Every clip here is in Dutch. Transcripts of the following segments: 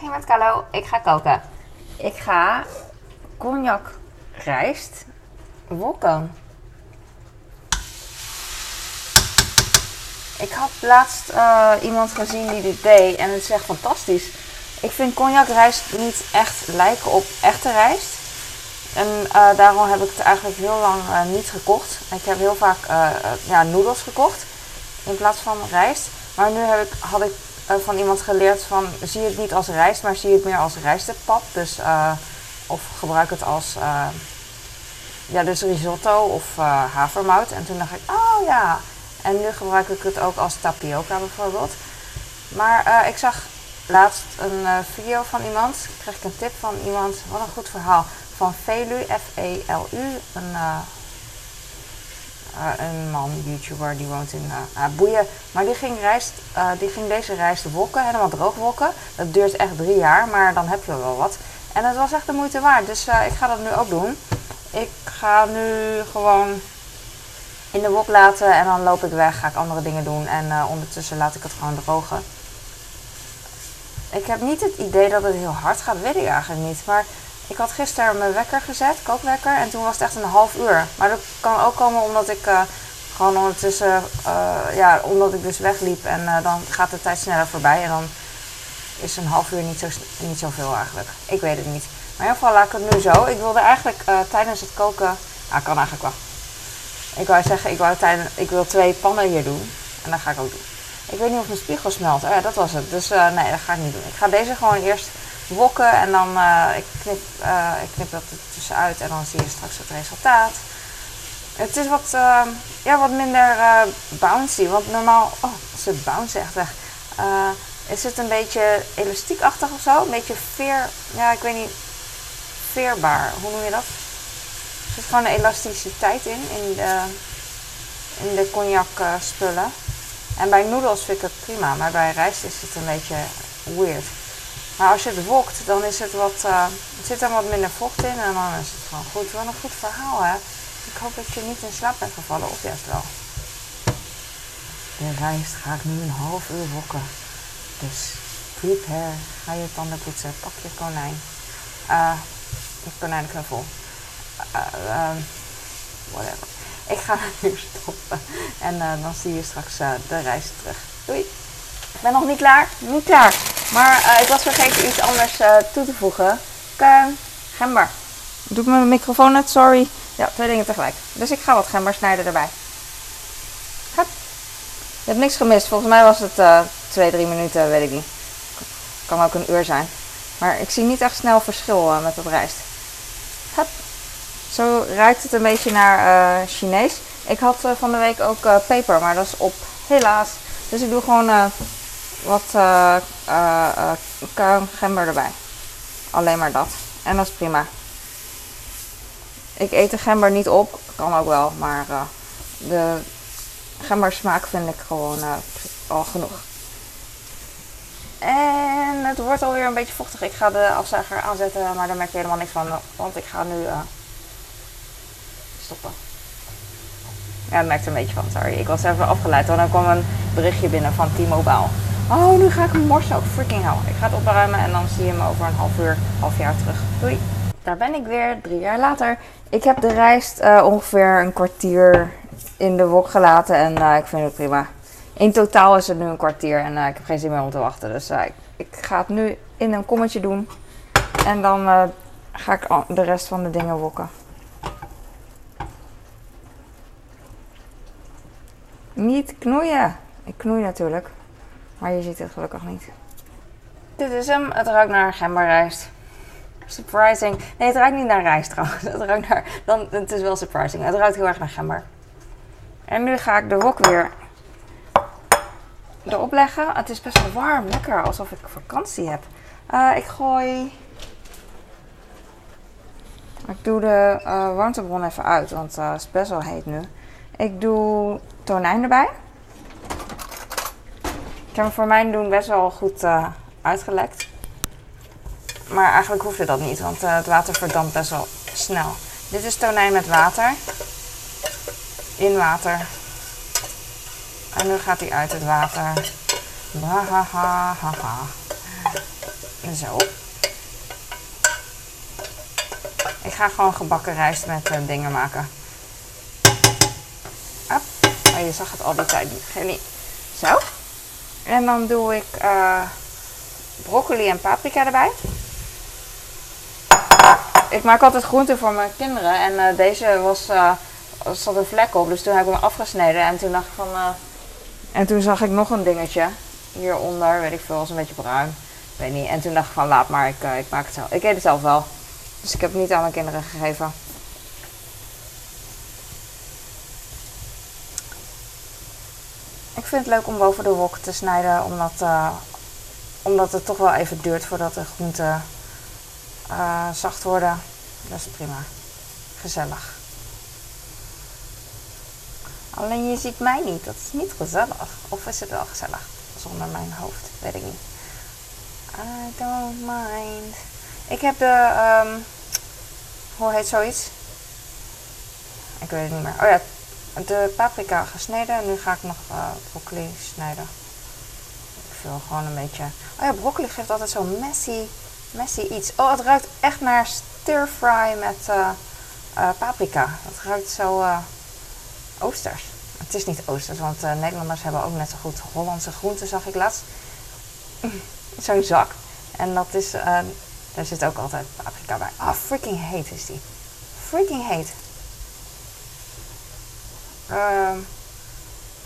Hey met Carlo, ik ga koken. Ik ga cognac rijst wokken. Ik had laatst eh, iemand gezien die dit deed en het is echt fantastisch. Ik vind cognac rijst niet echt lijken op echte rijst. En eh, daarom heb ik het eigenlijk heel lang eh, niet gekocht. Ik heb heel vaak ja, noedels gekocht in plaats van rijst. Maar nu heb ik, had ik eh, van iemand geleerd van zie het niet als rijst, maar zie het meer als rijstepap. Dus, eh, of gebruik het als eh, ja, dus risotto of havermout. En toen dacht ik, oh ja. En nu gebruik ik het ook als tapioca bijvoorbeeld. Maar ik zag laatst een video van iemand. Kreeg ik een tip van iemand. Wat een goed verhaal. Van Velu, F-E-L-U. Een, eh, een man, YouTuber, die woont in ah, Boeien. Maar die ging, die ging deze rijst wokken, helemaal droog wokken. Dat duurt echt drie jaar, maar dan heb je wel wat. En het was echt de moeite waard. Dus ik ga dat nu ook doen. Ik ga nu gewoon in de wok laten en dan loop ik weg, ga ik andere dingen doen. En ondertussen laat ik het gewoon drogen. Ik heb niet het idee dat het heel hard gaat, weet ik eigenlijk niet. Maar ik had gisteren mijn wekker gezet, kookwekker, en toen was het echt een half uur. Maar dat kan ook komen omdat ik eh, gewoon ondertussen, eh, ja, omdat ik dus wegliep en eh, dan gaat de tijd sneller voorbij. En dan is een half uur niet, zo, niet zoveel eigenlijk. Ik weet het niet. Maar in ieder geval laat ik het nu zo. Ik wilde eigenlijk tijdens het koken, nou kan eigenlijk wel. Ik wou zeggen, ik, wou tijdens, ik wil twee pannen hier doen. En dat ga ik ook doen. Ik weet niet of mijn spiegel smelt. Oh ja, dat was het. Dus nee, dat ga ik niet doen. Ik ga deze gewoon eerst wokken en dan uh, ik knip, uh, ik knip dat er tussenuit en dan zie je straks het resultaat. Het is wat, uh, ja, wat minder bouncy. Want normaal, oh, ze bounce echt weg. Is het een beetje elastiekachtig of zo? Een beetje veer, ja, ik weet niet, veerbaar. Hoe noem je dat? Er zit gewoon een elasticiteit in, in de, in de cognac spullen. En bij noedels vind ik het prima, maar bij rijst is het een beetje weird. Maar als je het wokt, dan is het wat, er zit er wat minder vocht in en dan is het gewoon goed. Wat een goed verhaal, hè? Ik hoop dat je niet in slaap bent gevallen, of juist wel. De rijst ga ik nu een half uur wokken. Dus prepare. Ga je tanden poetsen. Pak je konijn. Uh, je konijnenknuffel. Uh, um, whatever. Ik ga nu stoppen. En dan zie je straks de reis terug. Doei. Ik ben nog niet klaar. Niet klaar. Maar uh, ik was vergeten iets anders uh, toe te voegen. Gember. Doe ik mijn microfoon net? Sorry. Ja, twee dingen tegelijk. Dus ik ga wat gember snijden erbij. Hup. Je hebt niks gemist. Volgens mij was het uh, twee, drie minuten, weet ik niet. Kan ook een uur zijn. Maar ik zie niet echt snel verschil uh, met het rijst. Hup. Zo ruikt het een beetje naar uh, Chinees. Ik had van de week ook peper, maar dat is op. Helaas. Dus ik doe gewoon wat uh, gember erbij. Alleen maar dat. En dat is prima. Ik eet de gember niet op. Kan ook wel, maar uh, de gembersmaak vind ik gewoon uh, al genoeg. En het wordt alweer een beetje vochtig. Ik ga de afzuiger aanzetten, maar daar merk je helemaal niks van. Want ik ga nu uh, stoppen. Ja, ik merkte er een beetje van, sorry. Ik was even afgeleid, want dan kwam een berichtje binnen van T-Mobile. Oh, nu ga ik hem morsen ook. Freaking hell. Ik ga het opruimen en dan zie je me over een half uur, half jaar terug. Doei. Daar ben ik weer, drie jaar later. Ik heb de rijst uh, ongeveer een kwartier in de wok gelaten en uh, ik vind het prima. In totaal is het nu een kwartier en uh, ik heb geen zin meer om te wachten. Dus ik, ik, ga het nu in een kommetje doen. En dan ga ik de rest van de dingen wokken. Niet knoeien. Ik knoei natuurlijk. Maar je ziet het gelukkig niet. Dit is hem. Het ruikt naar gemberrijst. Surprising. Nee, het ruikt niet naar rijst trouwens. Het ruikt naar... Dan, het is wel surprising. Het ruikt heel erg naar gember. En nu ga ik de wok weer erop leggen. Het is best wel warm. Lekker. Alsof ik vakantie heb. Uh, ik gooi... Ik doe de uh, warmtebron even uit. Want uh, het is best wel heet nu. Ik doe tonijn erbij. Heb hem voor mijn doen best wel goed uh, uitgelekt. Maar eigenlijk hoefde dat niet, want uh, het water verdampt best wel snel. Dit is tonijn met water. In water. En nu gaat hij uit het water. Zo. Ik ga gewoon gebakken rijst met uh, dingen maken. Up. Oh, je zag het al die tijd niet. Zo. En dan doe ik uh, broccoli en paprika erbij. Ik maak altijd groenten voor mijn kinderen. En uh, deze was, uh, zat een vlek op. Dus toen heb ik hem afgesneden. En toen dacht ik van... en toen zag ik nog een dingetje. Hieronder, weet ik veel, was een beetje bruin. Weet niet. En toen dacht ik van laat maar, ik, ik maak het zelf. Ik eet het zelf wel. Dus ik heb het niet aan mijn kinderen gegeven. Ik vind het leuk om boven de wok te snijden, omdat, uh, omdat het toch wel even duurt voordat de groenten uh, zacht worden. Dat is prima. Gezellig. Alleen je ziet mij niet, dat is niet gezellig. Of is het wel gezellig? Zonder mijn hoofd, weet ik niet. I don't mind. Ik heb de, um, hoe heet zoiets? Ik weet het niet meer. Oh ja, de paprika gesneden. En nu ga ik nog uh, broccoli snijden. Ik vul gewoon een beetje. Oh ja, broccoli geeft altijd zo'n messy, messy iets. Oh, het ruikt echt naar stir fry met uh, uh, paprika. Het ruikt zo oosters. Het is niet oosters, want Nederlanders hebben ook net zo goed Hollandse groenten, zag ik laatst. Zo'n zak. En dat is, daar zit ook altijd paprika bij. Ah, oh, freaking heet is die. Freaking heet. Uh,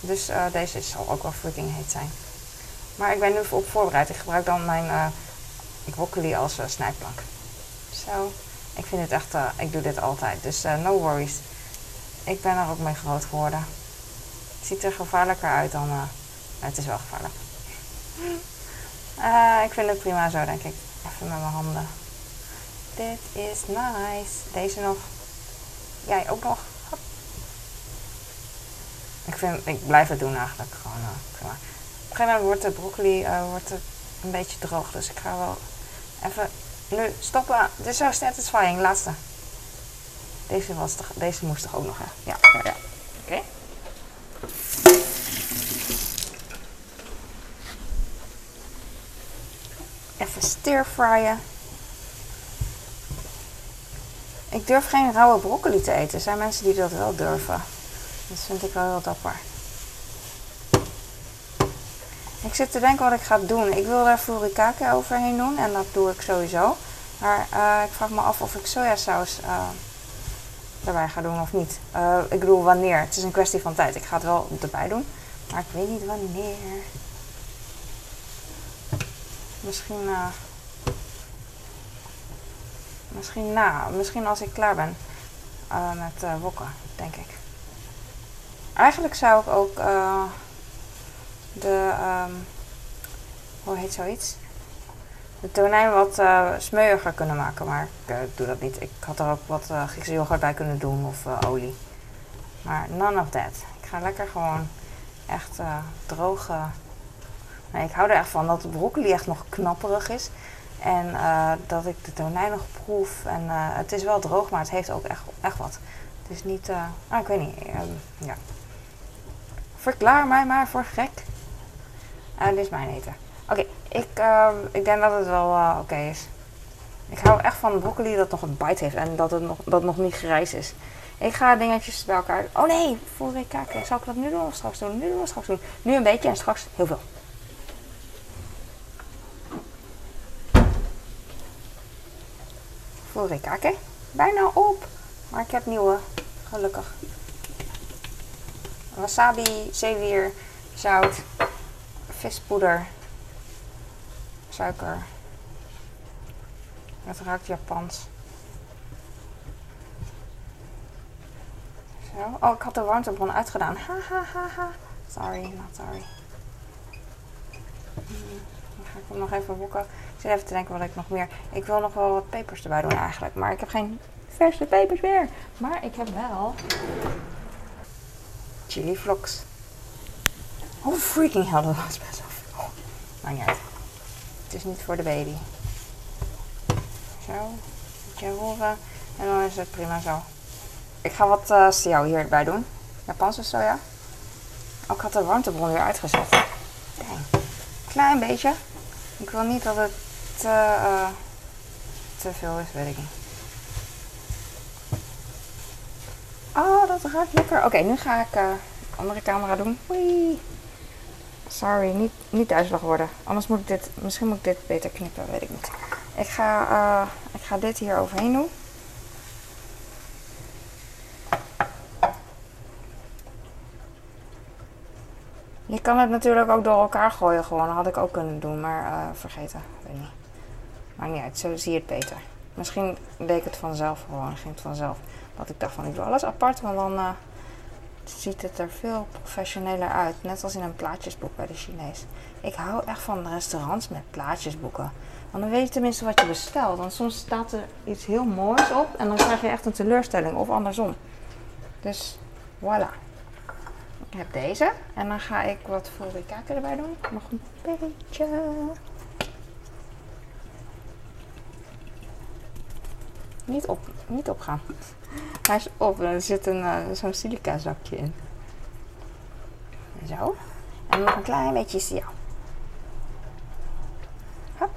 dus uh, deze zal ook wel freaking heet zijn. Maar ik ben nu op voorbereid. Ik gebruik dan mijn uh, broccoli als uh, snijplank. Zo. Ik vind het echt, ik doe dit altijd. Dus no worries. Ik ben er ook mee groot geworden. Het ziet er gevaarlijker uit dan. Nou, het is wel gevaarlijk. ik vind het prima zo, denk ik. Even met mijn handen. Dit is nice. Deze nog. Jij ook nog. Ik, vind, ik blijf het doen eigenlijk. Gewoon, prima. Op een gegeven moment wordt de broccoli uh, wordt een beetje droog. Dus ik ga wel even nu stoppen. Dit is zo satisfying. Laatste. Deze, was toch, deze moest toch ook nog, hè? Ja, ja. Oké. Even stir fryen. Ik durf geen rauwe broccoli te eten. Er zijn mensen die dat wel durven. Dat vind ik wel heel dapper. Ik zit te denken wat ik ga doen. Ik wil daar furikake overheen doen en dat doe ik sowieso. Maar uh, ik vraag me af of ik sojasaus uh, erbij ga doen of niet. Uh, ik bedoel wanneer. Het is een kwestie van tijd. Ik ga het wel erbij doen. Maar ik weet niet wanneer. Misschien Misschien na. Misschien als ik klaar ben met wokken, denk ik. Eigenlijk zou ik ook uh, de, um, hoe heet zoiets? De tonijn wat smeuiger kunnen maken, maar ik doe dat niet. Ik had er ook wat Griekse yoghurt bij kunnen doen of olie. Maar none of that. Ik ga lekker gewoon echt droge. Nee, ik hou er echt van dat de broccoli echt nog knapperig is. En uh, dat ik de tonijn nog proef. En uh, het is wel droog, maar het heeft ook echt, echt wat. Het is niet, uh, ah, ik weet niet. Um, ja. Verklaar mij maar voor gek. dit is mijn eten. Oké, ik, ik denk dat het wel oké okay is. Ik hou echt van broccoli dat nog een bite heeft en dat het nog, dat nog niet grijs is. Ik ga dingetjes bij elkaar. Oh nee, voor ik kijken. Zal ik dat nu doen of straks doen? Nu doen of straks doen? Nu een beetje en straks heel veel. Furikake. Bijna op. Maar ik heb nieuwe. Gelukkig. Wasabi, zeewier, zout, vispoeder, suiker. Het ruikt Japans. Zo. Oh, ik had de warmtebron uitgedaan. Ha ha ha ha. Sorry, not sorry. Dan ga ik hem nog even wokken zit even te denken wat ik nog meer... Ik wil nog wel wat pepers erbij doen eigenlijk. Maar ik heb geen verse pepers meer. Maar ik heb wel... Chili vlogs. Oh freaking hell, dat was best wel. Het is niet voor de baby. Zo. Beetje horen. En dan is het prima zo. Ik ga wat uh, hier hierbij doen. Japanse soja. Ik had de warmtebron weer uitgezet. Dang. Klein beetje. Ik wil niet dat het te, eh, te veel is, weet ik niet. Oh, dat ruikt lekker. Oké, nu ga ik uh, andere camera doen. Sorry, niet, niet duizelig worden. Anders moet ik dit, misschien moet ik dit beter knippen, weet ik niet. Ik ga, uh, ik ga dit hier overheen doen. Je kan het natuurlijk ook door elkaar gooien gewoon. Dat had ik ook kunnen doen, maar uh, vergeten. Weet niet. Maakt niet uit, zo zie je het beter. Misschien deed ik het vanzelf gewoon, ging het vanzelf. Dat ik dacht van ik doe alles apart, want dan uh, ziet het er veel professioneler uit. Net als in een plaatjesboek bij de Chinees. Ik hou echt van restaurants met plaatjesboeken. Want dan weet je tenminste wat je bestelt. Want soms staat er iets heel moois op en dan krijg je echt een teleurstelling of andersom. Dus voilà. Ik heb deze en dan ga ik wat voor kaken erbij doen. Nog een beetje. Niet, op, niet opgaan. Hij is op en er zit een, uh, zo'n silica zakje in. Zo. En nog een klein beetje siaal. Hop.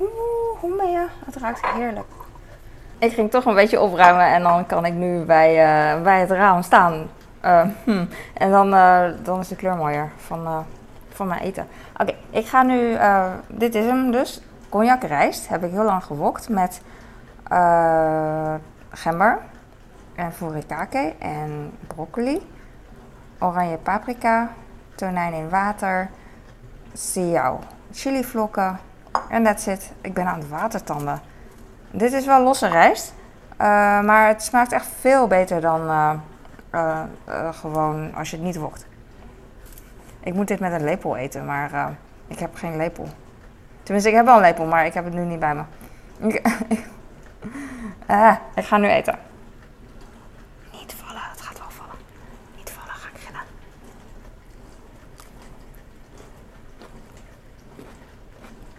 Oeh, hoe ben je? Het ruikt heerlijk. Ik ging toch een beetje opruimen en dan kan ik nu bij, uh, bij het raam staan. Uh, hm. En dan, dan is de kleur mooier van, van mijn eten. Oké, ik ga nu. dit is hem dus cognac rijst heb ik heel lang gewokt met uh, gember en furikake en broccoli, oranje paprika, tonijn in water, siao, chilivlokken en that's it. Ik ben aan het watertanden. Dit is wel losse rijst, uh, maar het smaakt echt veel beter dan uh, gewoon als je het niet wokt. Ik moet dit met een lepel eten, maar ik heb geen lepel. Tenminste, ik heb wel een lepel, maar ik heb het nu niet bij me. Ah, ik ga nu eten. Niet vallen, het gaat wel vallen. Niet vallen, ga ik rennen.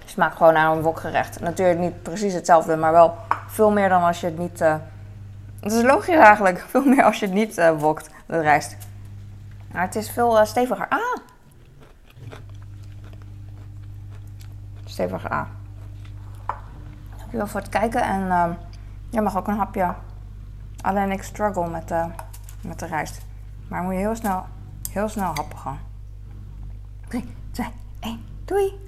Smaakt gewoon naar een wokgerecht. Natuurlijk niet precies hetzelfde, maar wel veel meer dan als je het niet... Uh... Het is logisch eigenlijk. Veel meer als je het niet uh, wokt, de rijst. Maar het is veel steviger. Ah! stevig aan. Dankjewel voor het kijken en uh, je mag ook een hapje. Alleen ik struggle met de, met de rijst. Maar moet je heel snel, heel snel happen gaan. 3, 2, 1, doei!